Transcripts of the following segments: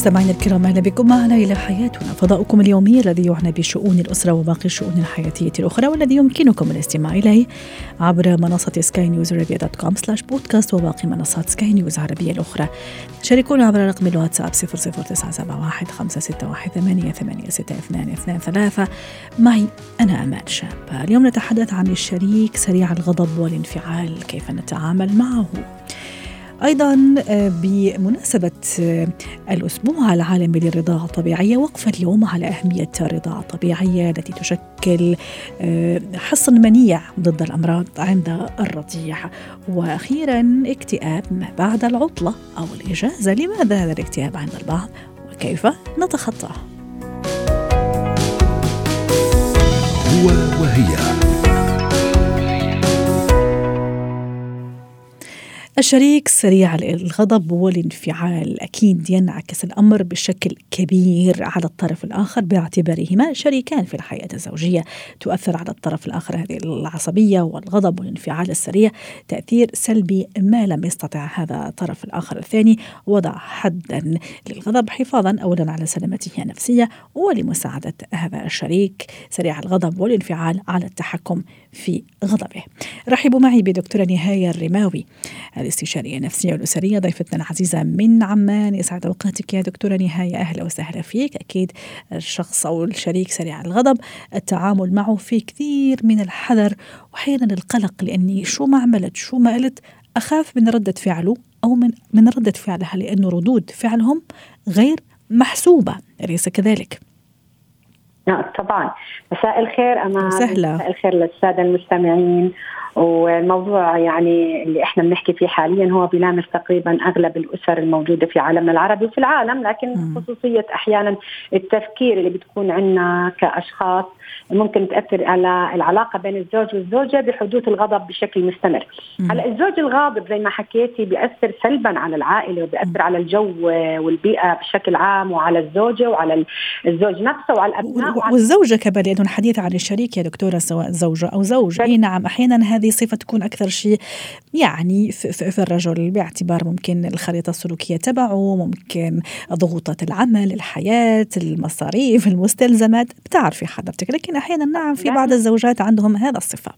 مستمعينا الكرام أهلا بكم. معنا إلى حياتنا فضاؤكم اليومي الذي يعنى بشؤون الأسرة وباقي الشؤون الحياتية الأخرى والذي يمكنكم الاستماع إليه عبر منصة سكاي نيوز عربيه dot com slash podcast وباقي منصات سكاي نيوز العربية الأخرى. شاركونا عبر رقم الواتساب 00971 561 886223 معي أنا أمان شابه اليوم نتحدث عن الشريك سريع الغضب والانفعال كيف نتعامل معه؟ أيضا آه، بمناسبة آه، الأسبوع العالمي للرضاعة الطبيعية وقف اليوم على أهمية الرضاعة الطبيعية التي تشكل آه، حصن منيع ضد الأمراض عند الرضيع. وأخيرا اكتئاب ما بعد العطلة أو الإجازة. لماذا هذا الاكتئاب عند البعض؟ وكيف نتخطاه؟ هو وهي. الشريك سريع الغضب والانفعال. أكيد ينعكس الأمر بشكل كبير على الطرف الآخر باعتبارهما شريكان في الحياة الزوجية. تؤثر على الطرف الآخر هذه العصبية والغضب والانفعال السريع تأثير سلبي ما لم يستطع هذا الطرف الآخر الثاني. وضع حدا للغضب حفاظا اولا على سلامته النفسية ولمساعدة هذا الشريك. سريع الغضب والانفعال على التحكم في غضبه. رحبوا معي بدكتورة نهاية الرماوي. الاستشارية النفسية والأسرية. ضيفتنا العزيزة من عمان. يسعد أوقاتك يا دكتورة نهاية. أهلا وسهلا فيك. أكيد الشخص أو الشريك سريع الغضب. التعامل معه في كثير من الحذر. وأحيانا القلق لأني شو ما عملت شو ما قلت أخاف من ردة فعله أو من من ردة فعلها لأنه ردود فعلهم غير محسوبة أليس كذلك؟ نعم طبعا. مساء الخير أنا سهلة مساء الخير للسادة المستمعين. والموضوع يعني اللي إحنا بنحكي فيه حاليا هو بيلامس تقريبا أغلب الأسر الموجودة في عالمنا العربي وفي العالم لكن خصوصية أحيانا التفكير اللي بتكون عندنا كأشخاص ممكن تأثر على العلاقة بين الزوج والزوجة بحدوث الغضب بشكل مستمر. هلا الزوج الغاضب زي ما حكيتي بيأثر سلبا على العائلة وبيأثر على الجو والبيئة بشكل عام وعلى الزوجة وعلى الزوج نفسه وعلى الأبناء. والزوجة كمان لأنه الحديث عن الشريك يا دكتورة سواء زوجة أو زوج. اي نعم أحيانا هذه صفة تكون أكثر شيء يعني في, في الرجل باعتبار ممكن الخريطة السلوكية تبعه ممكن ضغوطات العمل الحياة المصاريف المستلزمات بتعرفي حضرتك. لكن أحيانا نعم في بعض الزوجات عندهم هذا الصفة.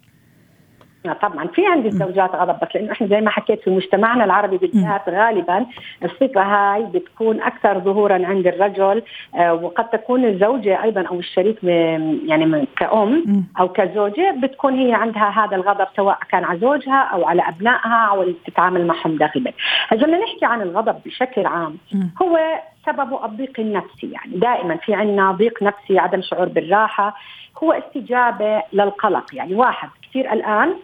طبعا. في عندي زوجات غضب بس لأنه إحنا زي ما حكيت في مجتمعنا العربي بالذات غالبا الصفه هاي بتكون أكثر ظهورا عند الرجل آه وقد تكون الزوجة أيضا أو الشريك يعني كأم أو كزوجة بتكون هي عندها هذا الغضب سواء كان على زوجها أو على أبنائها أو تتعامل معهم داخل البيت. هلا نحكي عن الغضب بشكل عام هو سببه الضيق النفسي يعني دائما في عندنا ضيق نفسي عدم شعور بالراحة هو استجابة للقلق. يعني واحد كثير الآن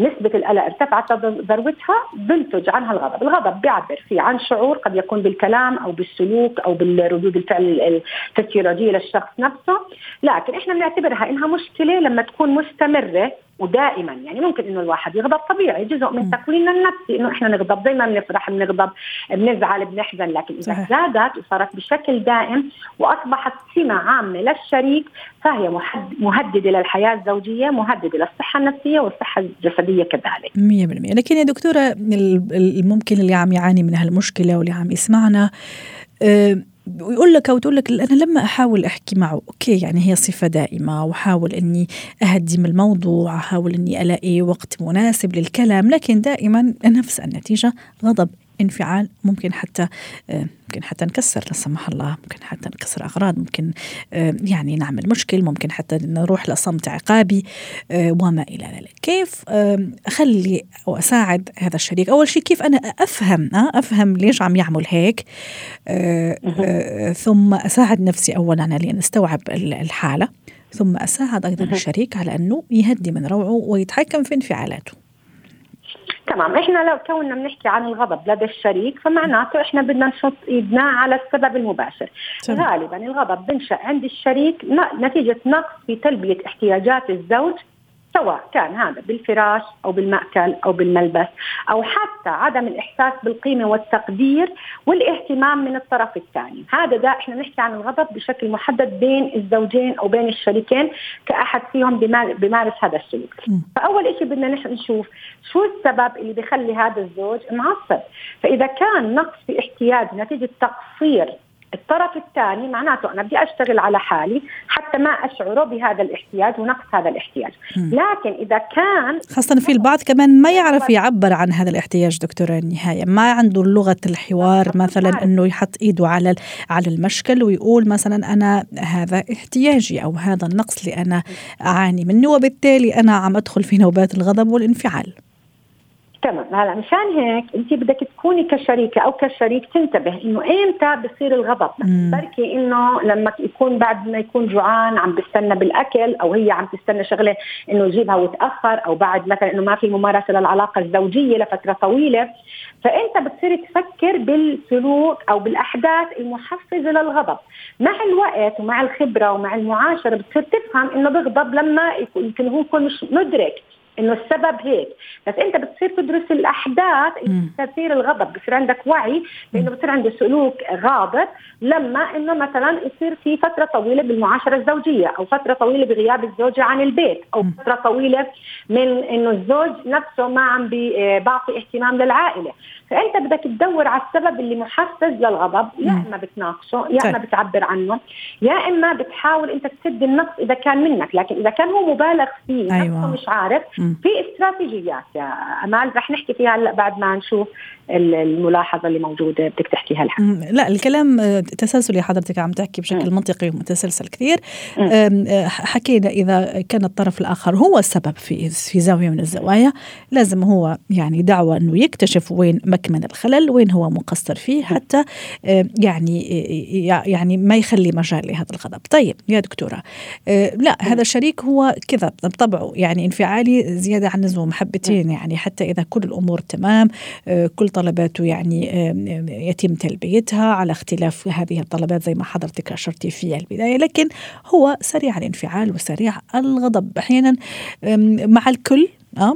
نسبة القلق ارتفعت ذروتها بنتج عنها الغضب، الغضب بيعبر فيه عن شعور قد يكون بالكلام أو بالسلوك أو بالردود الفعل الفسيولوجية للشخص نفسه، لكن إحنا بنعتبرها إنها مشكلة لما تكون مستمرة ودائما يعني ممكن إنه الواحد يغضب طبيعي جزء من تكويننا النفسي إنه إحنا نغضب زي ما بنفرح بنغضب بنزعل بنحزن لكن إذا زادت وصارت بشكل دائم وأصبحت سمة عامة للشريك فهي مهددة للحياة الزوجية مهددة للصحة النفسية والصحة الجسدية كذلك. 100% لكن يا دكتورة الممكن اللي عم يعاني من هالمشكلة واللي عم يسمعنا أه ويقول لك أو تقول لك أنا لما أحاول أحكي معه. أوكي يعني هي صفة دائمة واحاول إني أهدي من الموضوع احاول إني ألاقي وقت مناسب للكلام لكن دائما نفس النتيجة غضب. انفعال ممكن حتى آه، ممكن حتى نكسر لا سمح الله ممكن حتى نكسر أغراض ممكن آه، يعني نعمل مشكل ممكن حتى نروح لصمت عقابي آه، وما إلى ذلك. كيف أخلي أو أساعد هذا الشريك؟ أول شيء كيف أنا أفهم أفهم ليش عم يعمل هيك ثم أساعد نفسي أولا لأن أستوعب الحالة ثم أساعد أيضا الشريك على أنه يهدي من روعه ويتحكم في انفعالاته. تمام إحنا لو كنا بنحكي عن الغضب لدى الشريك فمعناته إحنا بدنا نحط إيدنا على السبب المباشر تمام. غالبا الغضب بنشأ عند الشريك نتيجة نقص في تلبية احتياجات الزوج سواء كان هذا بالفراش أو بالمأكل أو بالملبس أو حتى عدم الإحساس بالقيمة والتقدير والاهتمام من الطرف الثاني، هذا ده إحنا نحكي عن الغضب بشكل محدد بين الزوجين أو بين الشريكين كأحد فيهم بيمارس هذا السلوك. فأول شيء بدنا نشوف شو السبب اللي بيخلي هذا الزوج معصب، فإذا كان نقص في احتياج نتيجة تقصير الطرف الثاني معناته أنا بدي أشتغل على حالي حتى ما اشعره بهذا الاحتياج ونقص هذا الاحتياج. لكن إذا كان خاصة في البعض كمان ما يعرف يعبر عن هذا الاحتياج دكتورة النهايه ما عنده لغة الحوار مثلا إنه يحط إيده على على المشكل ويقول مثلا أنا هذا احتياجي أو هذا النقص اللي أنا أعاني منه وبالتالي أنا عم أدخل في نوبات الغضب والانفعال. تمام. هلا مشان هيك انت بدك تكوني كشريكة أو كشريك تنتبه إنه إمتى بصير الغضب. بركي إنه لما يكون بعد ما يكون جوعان عم بستنى بالأكل أو هي عم تستنى شغلة إنه يجيبها وتاخر أو بعد مثلا إنه ما في ممارسة للعلاقة الزوجية لفترة طويلة. فإنت بتصير تفكر بالسلوك أو بالأحداث المحفزة للغضب. مع الوقت ومع الخبرة ومع المعاشرة بتصير تفهم إنه بغضب لما يمكن هو يكون مش مدرك. إنه السبب هيك. بس أنت بتصير تدرس الأحداث بتصير الغضب بصير عندك وعي لأنه بصير عنده سلوك غاضب لما إنه مثلا يصير في فترة طويلة بالمعاشرة الزوجية أو فترة طويلة بغياب الزوجه عن البيت أو فترة طويلة من إنه الزوج نفسه ما عم بيعطي اهتمام للعائلة. فأنت بدك تدور على السبب اللي محفز للغضب. يا إما بتناقشه يا إما طيب. بتعبر عنه يا إما بتحاول أنت تسد النقص إذا كان منك. لكن إذا كان هو مبالغ فيه أيوة. مش عارف في استراتيجيات. يا أمال رح نحكي فيها هلأ بعد ما نشوف الملاحظة اللي موجودة بدك تحكيها لها. لا الكلام آه، تسلسلي حضرتك عم تحكي بشكل منطقي ومتسلسل كثير. آه، حكينا إذا كان الطرف الآخر هو السبب في في زاوية من الزوايا لازم هو يعني دعوة إنه يكتشف وين مكمن الخلل وين هو مقصر فيه حتى يعني يعني ما يخلي مجال لهذا الغضب. طيب يا دكتورة لا هذا الشريك هو كذا بطبعه يعني انفعالي زيادة عن اللزوم حبتين يعني حتى إذا كل الأمور تمام كل طلباته يعني يتم تلبيتها على اختلاف هذه الطلبات زي ما حضرتك أشرتي في البداية. لكن هو سريع الانفعال وسريع الغضب. أحيانا مع الكل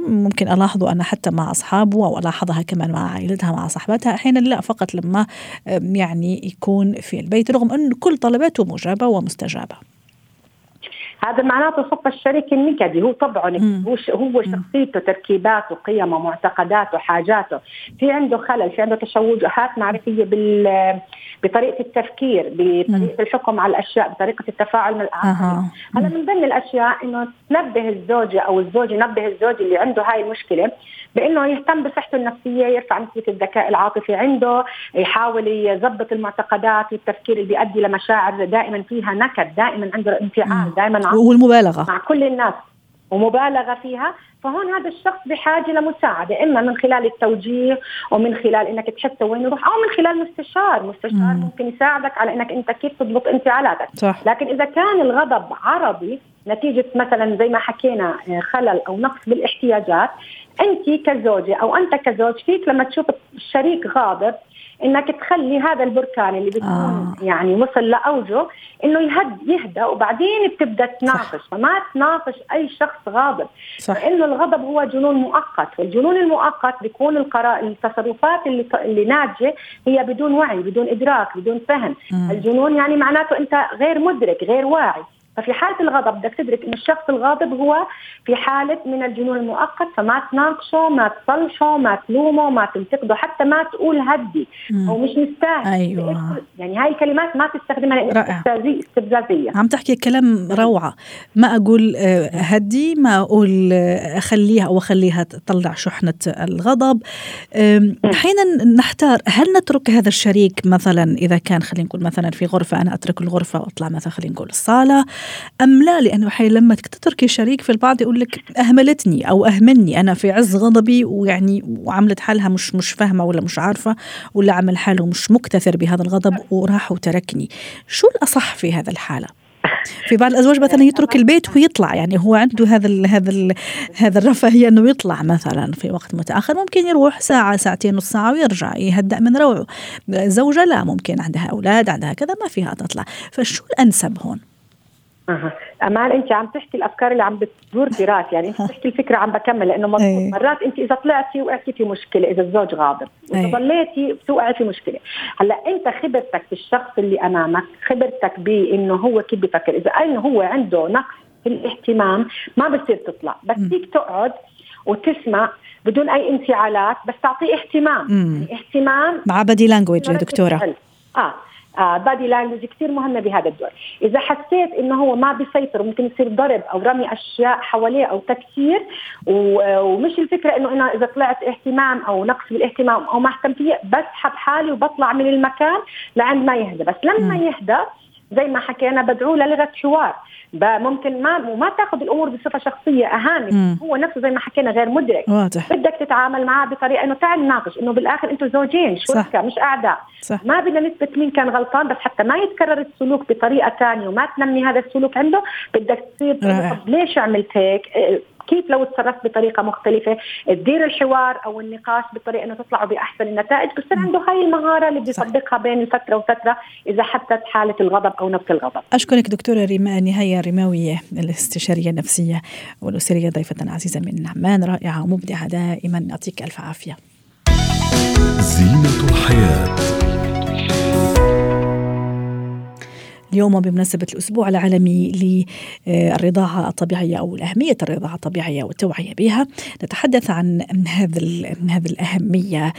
ممكن ألاحظه أنا حتى مع أصحابه أو ألاحظها كمان مع عائلتها مع صاحبتها أحيانا لا فقط لما يعني يكون في البيت رغم أن كل طلباته مجابة ومستجابة. هذا معناته صف الشريك النكدي. هو طبعه هو هو شخصيته تركيباته قيمه معتقداته حاجاته. في عنده خلل في عنده تشوجات معرفية بال بطريقة التفكير بطريقة الحكم على الأشياء بطريقة التفاعل مع الآخرين. هذا من ضمن الأشياء إنه تنبه الزوجة أو الزوج ينبه الزوج اللي عنده هاي المشكلة بإنه يهتم بصحته النفسية يرفع نسبة الذكاء العاطفي عنده يحاول يظبط المعتقدات والتفكير اللي بيؤدي لمشاعر دائما فيها نكد دائما عنده انفعال دائما والمبالغة مع كل الناس ومبالغة فيها فهون هذا الشخص بحاجة لمساعدة إما من خلال التوجيه ومن خلال إنك تحس وين يروح أو من خلال مستشار، مستشار مم. ممكن يساعدك على إنك أنت كيف تضبط انفعالاتك، صح. لكن إذا كان الغضب عرضي نتيجة مثلا زي ما حكينا خلل أو نقص بالاحتياجات أنت كزوجة أو أنت كزوج فيك لما تشوف الشريك غاضب إنك تخلي هذا البركان اللي بيكون آه. يعني وصل لأوجه إنه يهد يهدى وبعدين بتبدأ تناقش فما تناقش أي شخص غاضب صح. لأنه الغضب هو جنون مؤقت والجنون المؤقت بيكون القرار التصرفات اللي اللي ناتجة هي بدون وعي بدون إدراك بدون فهم م. الجنون يعني معناته أنت غير مدرك غير واعي ففي حالة الغضب بدك تدرك ان الشخص الغاضب هو في حالة من الجنون المؤقت فما تناقشه ما تصلحه ما تلومه ما تنتقده حتى ما تقول هدي أو مش مستاهل. أيوه. يعني هاي الكلمات ما تستخدمها لأن استفزازية. عم تحكي كلام روعة. ما أقول آه، هدي ما أقول آه، أخليها أو أخليها تطلع شحنة الغضب. أحيانا نحتار هل نترك هذا الشريك مثلا إذا كان خلينا نقول مثلا في غرفة أنا أترك الغرفة وأطلع مثلا خلينا نقول الصالة أم لا؟ لأنه حي لما تتركي شريك في البعض يقول لك أهملتني أو أهملني. أنا في عز غضبي ويعني وعملت حالها مش مش فاهمة ولا مش عارفة ولا عمل حاله مش مكتثر بهذا الغضب وراح وتركني. شو الأصح في هذا الحالة؟ في بعض الأزواج مثلا يترك البيت ويطلع. يعني هو عنده هذا ال هذا ال هذا الرفاهية إنه يطلع مثلا في وقت متأخر. ممكن يروح ساعة ساعتين نص ساعة ويرجع يهدأ من روعه. زوجة لا ممكن عندها أولاد عندها كذا ما فيها تطلع فشو الأنسب هون؟ أه. أمان أنت عم تحكي الأفكار اللي عم بتدور براسي يعني أنت بتحكي الفكرة عم بكمل لأنه مضبوط أي. مرات أنت إذا طلعتي وقعتي في مشكلة إذا الزوج غاضب. وإذا ضليتي بتوقعي في مشكلة هلأ أنت خبرتك بالشخص اللي أمامك خبرتك بإنه هو كيف بفكر إذا إنه هو عنده نقص في الاهتمام ما بصير تطلع بس. فيك تقعد وتسمع بدون أي انفعالات بس تعطيه اهتمام مم. يعني اهتمام مع body language يا دكتورة. آه body language كثير مهمة بهذا الدور، إذا حسيت إنه هو ما بيسيطر وممكن يصير ضرب أو رمي أشياء حواليه أو تكسير ومش الفكرة إنه أنا إذا طلعت اهتمام أو نقص بالاهتمام أو ما اهتم فيه بسحب حالي وبطلع من المكان لعند ما يهدى، بس لما. يهدى زي ما حكينا بدعوه للغة حوار ممكن ما وما تاخذ الأمور بصفة شخصية اهانه مم. هو نفسه زي ما حكينا غير مدرك. واضح. بدك تتعامل معه بطريقة إنه تعال نناقش إنه بالآخر أنتم زوجين شركاء مش أعداء. صح. ما بدنا نثبت مين كان غلطان بس حتى ما يتكرر السلوك بطريقة ثانية وما تنمي هذا السلوك عنده بدك تصير ليش عملت هيك؟ إيه، كيف لو تصرفت بطريقة مختلفة تدير الحوار أو النقاش بطريقة إنه تطلعوا بأحسن النتائج بصير عنده هاي المهارة اللي. بيطبقها بين فتره وفترة إذا حدثت حالة الغضب أو نبت الغضب. أشكرك دكتورة ريما نهاية رماوية الاستشارية النفسية والأسرية ضيفة عزيزة من عمان رائعة ومبدعة دائما يعطيك ألف عافية. زينة الحياة. اليوم بمناسبة الأسبوع العالمي للرضاعة الطبيعية أو أهمية الرضاعة الطبيعية والتوعية بها نتحدث عن هذا هذه الأهمية.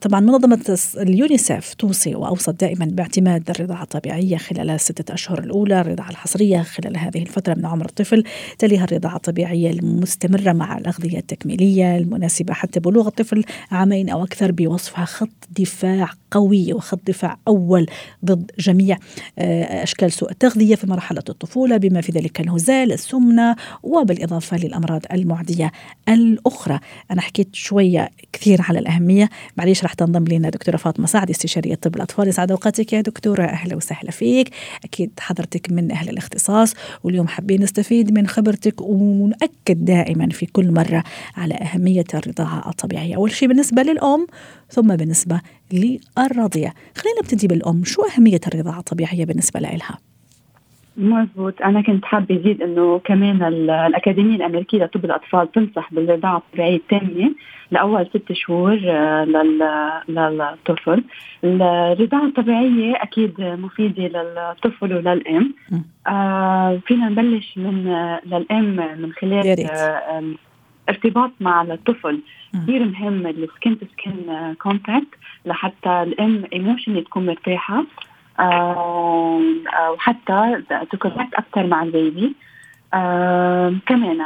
طبعا منظمة اليونيسف توصي وأوصت دائما باعتماد الرضاعة الطبيعية خلال الستة أشهر الأولى الرضاعة الحصرية خلال هذه الفترة من عمر الطفل. تليها الرضاعة الطبيعية المستمرة مع الأغذية التكميلية المناسبة حتى بلوغ الطفل عامين أو أكثر بوصفها خط دفاع قوي وخط دفاع أول ضد جميع أشكال سوء التغذية في مرحلة الطفولة بما في ذلك الهزال السمنة وبالإضافة للأمراض المعدية الأخرى. أنا حكيت شوية كثير على الأهمية. معليش رح تنضم لنا دكتورة فاطمة سعد استشارية طب الأطفال. يسعد أوقاتك يا دكتورة أهلا وسهلا فيك. أكيد حضرتك من أهل الاختصاص واليوم حابين نستفيد من خبرتك ونؤكد دائما في كل مرة على أهمية الرضاعة الطبيعية. أول شيء بالنسبة للأم ثم بالنسبة للرضيع. خلينا نبتدي بالأم. شو أهمية الرضاعة الطبيعية بالنسبة لها؟ مزبوط. أنا كنت حابة أزيد إنه كمان الأكاديمية الأمريكية لطب الأطفال تنصح بالرضاعة الطبيعية التامة لأول ست شهور للطفل. الرضاعة الطبيعية أكيد مفيدة للطفل وللأم. آه فينا نبلش من للأم من خلال آه ارتباط مع الطفل. كثير مهم ال skin to skin contact لحتى الام emotionally تكون مرتاحة. آه وحتى ت connect أكثر مع ال baby. آه كمان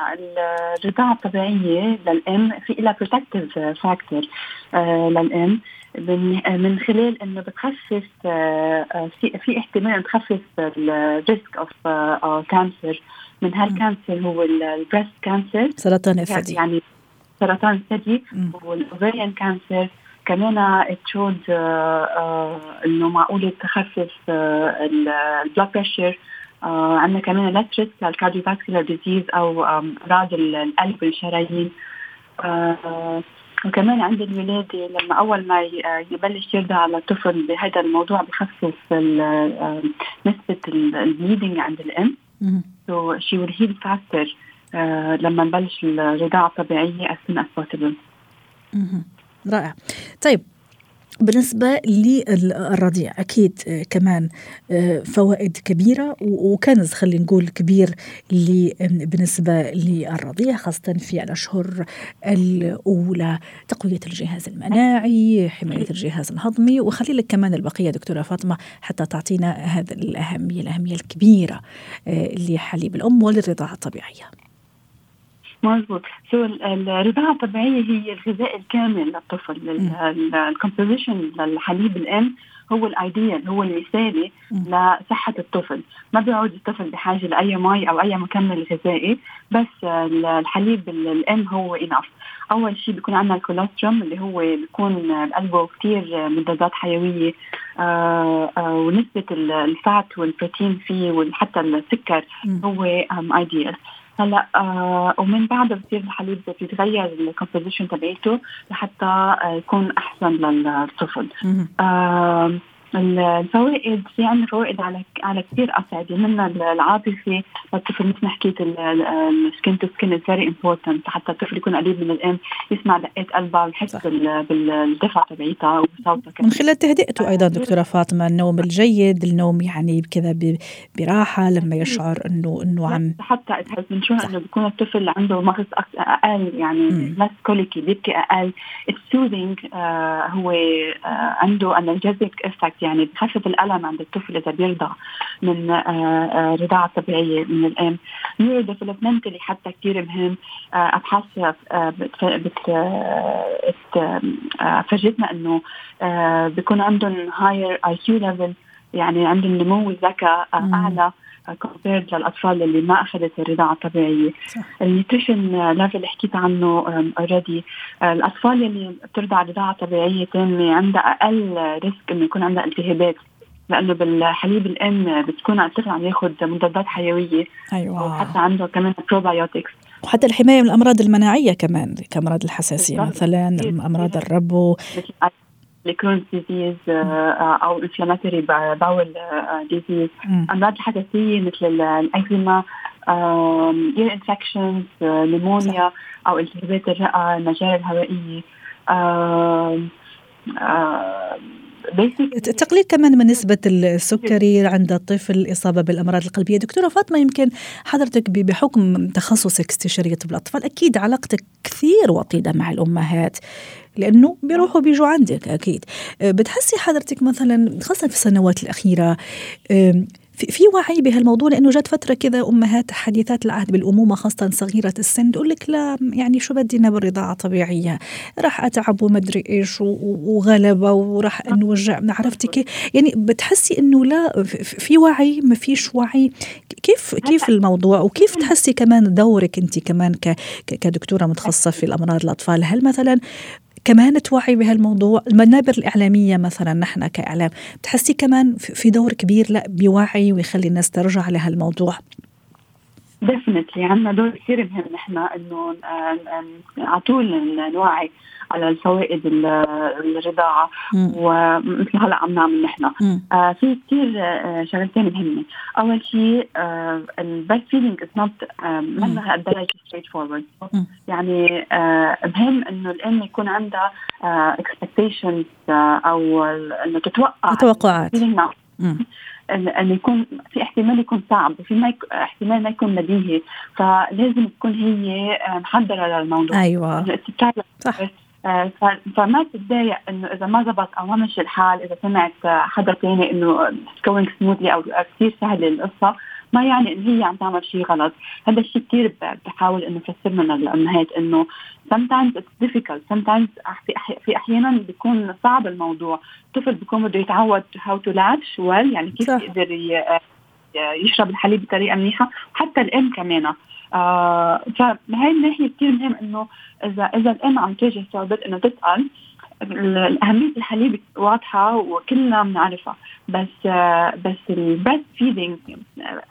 الرضاعة الطبيعية للأم في لها protective factor آه للأم من, من خلال إنه بتخفف آه في, في احتمال تخفف ال risk of cancer من هال cancer هو ال breast cancer سرطان الثدي يعني سرطان الثدي وال ovarian cancer كمان تشود إنه معقوله تخفف ال blood pressure عندنا كمان less risk لل cardiovascular disease أو أمراض القلب والشرايين. وكمان عند الولادة لما أول ما يبلش يرضع على الطفل بهذا الموضوع بخفف نسبة ال bleeding عند الأم. So she will heal faster uh, لما نبلش الرضاعة الطبيعية as soon as possible. رائع. طيب بالنسبة للرضيع أكيد كمان فوائد كبيرة وكنز خلينا نقول كبير بالنسبة للرضيع خاصة في الأشهر الأولى. تقوية الجهاز المناعي حماية الجهاز الهضمي وخلي لك كمان البقية دكتورة فاطمة حتى تعطينا هذا الأهمية الأهمية الكبيرة لحليب الأم وللرضاعة الطبيعية. مظبوط. so الرضاعة الطبيعية هي الغذاء الكامل للطفل ال composition للحليب الأم هو ال ideal هو المثالي لصحة الطفل. ما بيعود الطفل بحاجة لأي مي أو أي مكمل غذائي بس الحليب الأم هو enough أول شيء بيكون عندنا الكوليسترول اللي هو بيكون بقلبه كثير مضادات حيوية آآ آآ ونسبة ال fat والبروتين فيه وحتى السكر هو ideal هلا آه ومن بعد بصير الحليب بيتغير ال composition تبعيته لحتى آه يكون أحسن للطفل. آه الفوائد في عندنا فوائد على على كثير أصعدة منها العاطفة للطفل مثل ما حكيت ال skin to skin very important حتى الطفل يكون قريب من الأم يسمع دقات قلبها ويحس بالدفا تبعيتها وصوتها من خلال تهدئته أيضا دكتورة فاطمة النوم الجيد النوم يعني كذا براحة لما يشعر انه إنه عم حتى بنشوف إنه بيكون الطفل عنده مغص أقل يعني less colicky بيبكي أقل. ال soothing آه هو آه عنده analgesic effect يعني بخفف الألم عند الطفل إذا بيرضع من آه آه رضاعة طبيعية من الأم. neurodevelopmentally حتى كثير مهم. آه أبحاث فرجتنا إنه بيكون عندهم higher IQ level يعني عندهم نمو الذكاء أعلى. compared للأطفال اللي ما أخذت الرضاعة الطبيعية. ال nutrition level اللي حكيت عنه already الأطفال اللي بترضع رضاعه طبيعيه تامه عندها أقل risk إنه يكون عندها التهابات لأنه بالحليب الام بتكون الطفل عم ياخذ مضادات حيوية أيوه. وحتى عنده كمان probiotics وحتى الحماية من الأمراض المناعية كمان كامراض الحساسية مثلا أمراض الربو. ال Crohn's disease أو inflammatory bowel disease امراض الحساسيه مثل الاكزيما ear infections pneumonia أو التهابات الرئه المجاري الهوائية تقليل كمان من نسبة السكري عند الطفل الإصابة بالأمراض القلبية. دكتورة فاطمة يمكن حضرتك بحكم تخصصك استشارية بالأطفال أكيد علاقتك كثير وطيدة مع الأمهات لأنه بيروحوا بيجوا عندك أكيد. بتحسي حضرتك مثلا خاصة في السنوات الأخيرة في, في وعي بهالموضوع لأنه جت فترة كذا أمهات حديثات العهد بالأمومة خاصة صغيرة السن تقول لك لا يعني شو بدينا بالرضاعة طبيعية؟ راح أتعب ومدري إيش وغلبة وراح انوجع عرفتي كيف؟ يعني بتحسي إنه لا في وعي ما فيش وعي. كيف كيف الموضوع؟ وكيف تحسي كمان دورك أنت كمان كدكتورة متخصصة في الأمراض الأطفال؟ هل مثلا كمان توعي بهالموضوع. المنابر الإعلامية مثلا نحن كإعلام بتحسي كمان في دور كبير لا بيوعي ويخلي الناس ترجع لهالموضوع؟ ديفنتلي عندنا دور كثير مهم نحن إنه على طول نوعي. على الفوائد الرضاعة. ومثل هلا عم نعمل نحن. آه في كثير آه شغلتين مهمة. أول شيء آه ال breastfeeding is not ما قد straightforward يعني آه مهم إنه الأم يكون عندها expectations آه أو إنه تتوقع توقعات ان يكون في احتمال يكون صعب وفي ما يك... احتمال ما يكون بديهي فلازم تكون هي محضرة للموضوع. أيوه. صح. فما تتضايق إنه إذا ما زبط أو ما مشي الحال إذا سمعت حدا ثاني إنه going سموثلي أو كثير سهله القصة ما يعني ان هي عم تعمل شيء غلط. هذا الشيء كثير بحاول إنه أفسر من الامهات إنه sometimes it's difficult sometimes في في أحيانا بيكون صعب الموضوع. الطفل بيكون بده يتعود how to latch well يعني كيف. يقدر يشرب الحليب بطريقة منيحة وحتى الأم كمان. آه فهي الناحية كثير مهم إنه اذا إذا الأم عم تواجه صعوبات إنه تسأل أهمية الحليب واضحة وكلنا بنعرفها. بس uh, بس ال breastfeeding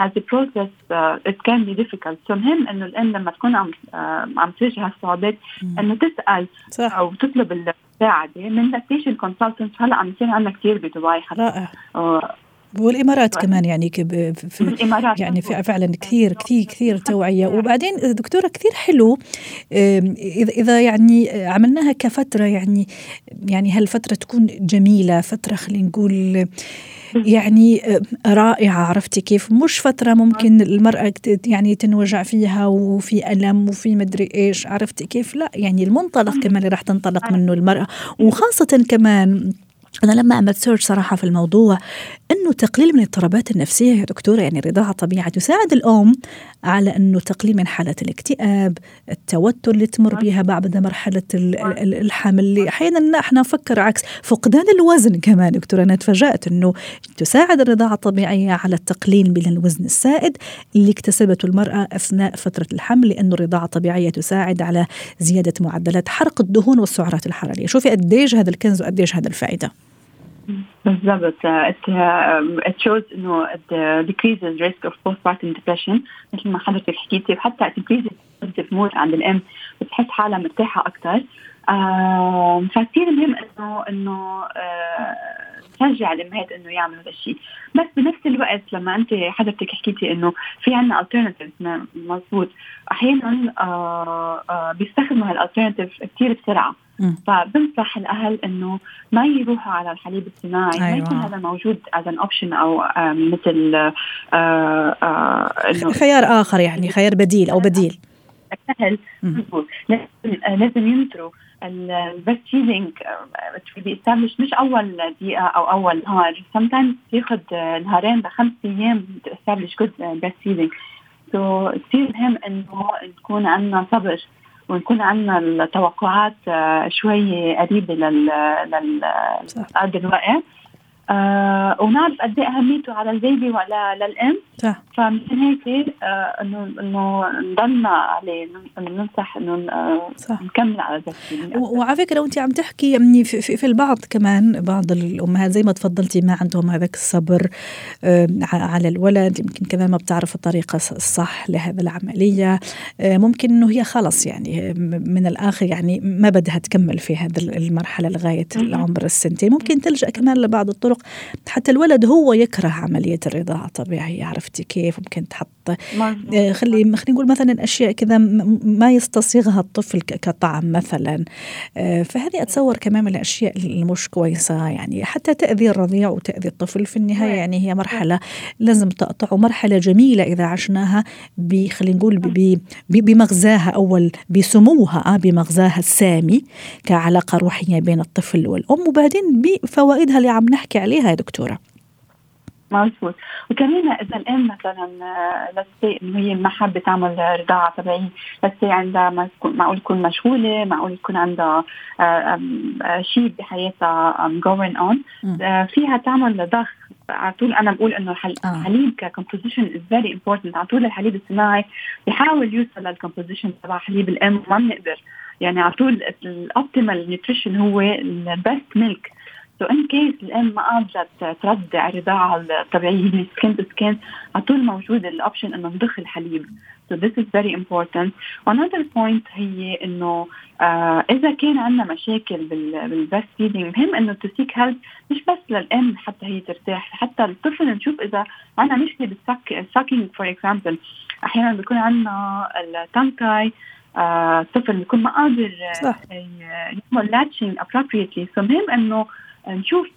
as a process uh, it can be difficult. So مهم إنه الأم لما تكون عم uh, عم تواجه هالصعوبات إنه تسأل صح. أو تطلب المساعدة. من lactation consultant هلأ عم يصير عندنا كثير بدبي رائع. والإمارات كمان يعني في الامارات يعني في فعلا كثير كثير كثير توعية. وبعدين دكتورة كثير حلو اذا إذا يعني عملناها كفترة يعني يعني هالفترة تكون جميلة فترة خلينا نقول يعني رائعة عرفتي كيف؟ مش فترة ممكن المرأة يعني تنوجع فيها وفي ألم وفي مدري إيش عرفتي كيف؟ لا يعني المنطلق كمان اللي راح تنطلق منه المرأة. وخاصة كمان أنا لما عملت سيرش صراحة في الموضوع أنه تقليل من الاضطرابات النفسية يا دكتورة يعني الرضاعة طبيعة تساعد الأم على أنه تقليل من حالة الاكتئاب التوتر اللي تمر بها بعد مرحلة الحمل اللي أحيانا إحنا نفكر عكس فقدان الوزن كمان دكتورة أنا تفاجأت أنه تساعد الرضاعة الطبيعية على التقليل من الوزن السائد اللي اكتسبته المرأة أثناء فترة الحمل لأنه الرضاعة الطبيعية تساعد على زيادة معدلات حرق الدهون والسعرات الحرارية. شوفي قديش هذا الكنز وقديش هذا الفائدة. بالضبط. It, uh, it shows إنه it decreases risk of postpartum depression. مثل ما حضرتك حكيتي وحتى it increases positive mood عند الأم بتحس حالها مرتاحة أكثر آه فكثير مهم إنه إنه نشجع الأمهات إنه يعملوا هذا الشيء. بس بنفس الوقت لما أنت حضرتك حكيتي إنه في عندنا alternatives مضبوط أحيانا آه آه بيستخدموا هالالترناتيف كثير بسرعة. فبنصح الأهل إنه ما يروحوا على الحليب الصناعي أيوة. ما يكون هذا موجود as an option أو مثل آه آه خيار آخر يعني خيار بديل أو بديل. سهل لازم لازم ينطروا ال breastfeeding ب establish مش أول دقيقة أو أول نهار. Sometimes ياخذ نهارين لخمس أيام ت establish good breastfeeding so كثير مهم إنه نكون عندنا صبر. ونكون عندنا التوقعات آه، شوي قريبة لل لل الوقت آه ونعرف قد إيه أهميته على البيبي ولا للام صح. فمشان هيك آه انه إنه نضلنا عليه انه ننصح إنه آه نكمل على ذلك وعلى فكرة وانت عم تحكي يعني في, في, في البعض كمان بعض الأمهات زي ما تفضلتي ما عندهم هذاك الصبر آه على الولد يمكن كمان ما بتعرف الطريقة الصح لهذا العملية. آه ممكن إنه هي خلص يعني من الآخر يعني ما بدها تكمل في هذه المرحلة لغاية العمر السنتين ممكن تلجأ كمان لبعض الطرق الطرق حتى الولد هو يكره عملية الرضاعة الطبيعية عرفتي كيف؟ ممكن تحط آه، خلي خلينا نقول مثلا أشياء كذا ما يستصيغها الطفل كطعم مثلا. آه، فهذه أتصور كمان من الأشياء المش كويسة يعني حتى تأذي الرضيع وتأذي الطفل في النهاية يعني هي مرحلة لازم تقطع ومرحلة جميلة إذا عشناها خلينا نقول بمغزاها أول بسموها آه، بمغزاها السامي كعلاقة روحية بين الطفل والأم وبعدين بفوائدها اللي عم نحكي عليها يا دكتورة. مظبوط. وكمان إذا الام مثلا لسي إنه هي ما حابة تعمل رضاعة طبيعيه لسي عندها معقول تكون مشغولة معقول يكون عندها آه، آه، شيء بحياتها going on آه، فيها تعمل ضخ على طول أنا بقول إنه الحليب ك composition is very important على طول الحليب الصناعي بيحاول يوصل لل composition تبع حليب الام وما بنقدر. يعني على طول ال optimal nutrition هو ال best milk so in case الام ما قادرة ترضع الرضاعة الطبيعية اللي skin to skin على طول موجود ال option إنه نضخ الحليب So this is very important. Another point هي إنه آه إذا كان عندنا مشاكل بال breastfeeding مهم إنه to seek help مش بس للام حتى هي ترتاح حتى الطفل نشوف إذا عندنا مشكلة بال sucking for example أحيانا بيكون عندنا ال tongue-tie آه الطفل بيكون ما قادر يعمل latching appropriately. So مهم إنه نشوف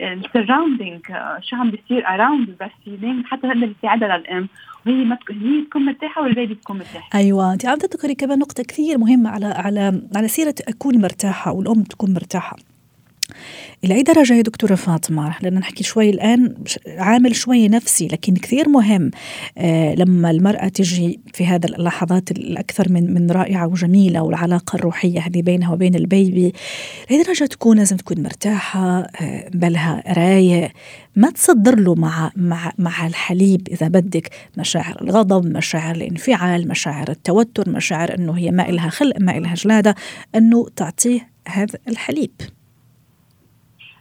ال surrounding آه، شو عم بيصير around ال breast حتى نقدر نساعدها للأم. وهي ما هي تكون مرتاحة وال baby تكون مرتاحه أيوه. انت عم تذكري كمان نقطة كثير مهمة على على على سيرة أكون مرتاحة والأم تكون مرتاحة. إلى أي درجة يا دكتورة فاطمة لأن نحكي شوي الآن عامل شوي نفسي لكن كثير مهم آه لما المرأة تجي في هذا اللحظات الأكثر من من رائعة وجميلة والعلاقة الروحية هذه بينها وبين البيبي لأي درجة تكون لازم تكون مرتاحة آه بالها رايق ما تصدر له مع مع مع الحليب إذا بدك مشاعر الغضب، مشاعر الانفعال، مشاعر التوتر، مشاعر إنه هي ما إلها خلق، ما إلها جلادة، إنه تعطيه هذا الحليب.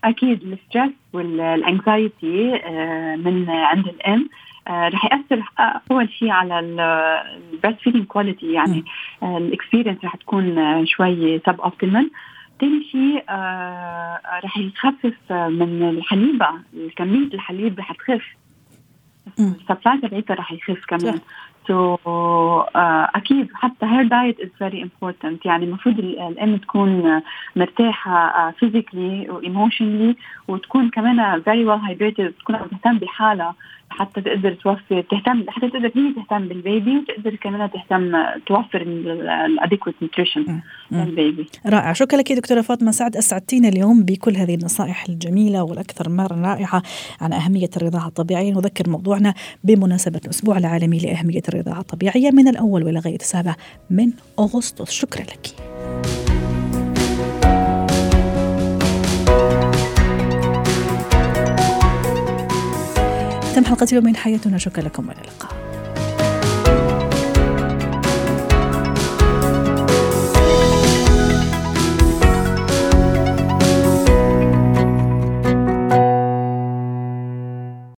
أكيد ال stress وال anxiety آه، من عند الأم. آه، رح يأثر أول شيء على ال breastfeeding quality يعني ال experience رح تكون شوي suboptimal ثاني شيء آه رح يخفف من الحليب كميه الحليب رح تخف. ال supply تبعيتها رح يخف كمان. so so, uh, أكيد حتى her diet is very important يعني المفروض الأم تكون مرتاحة physically و emotionally وتكون كمان very well hydrated تكون عم تهتم بحالها. حتى تقدر توفر تهتم حتى تقدر هي تهتم بال baby وتقدر كمان تهتم توفر ال adequate nutrition لل baby. رائع. شكرا لك دكتورة فاطمة سعد. أسعدتينا اليوم بكل هذه النصائح الجميلة والأكثر مرة رائعة عن أهمية الرضاعة الطبيعية. نذكر موضوعنا بمناسبة الأسبوع العالمي لأهمية الرضاعة الطبيعية من الأول ولغايه السابع من أغسطس. شكرا لك. تم حلقة يوم من حياتنا. شكرا لكم والى اللقاء.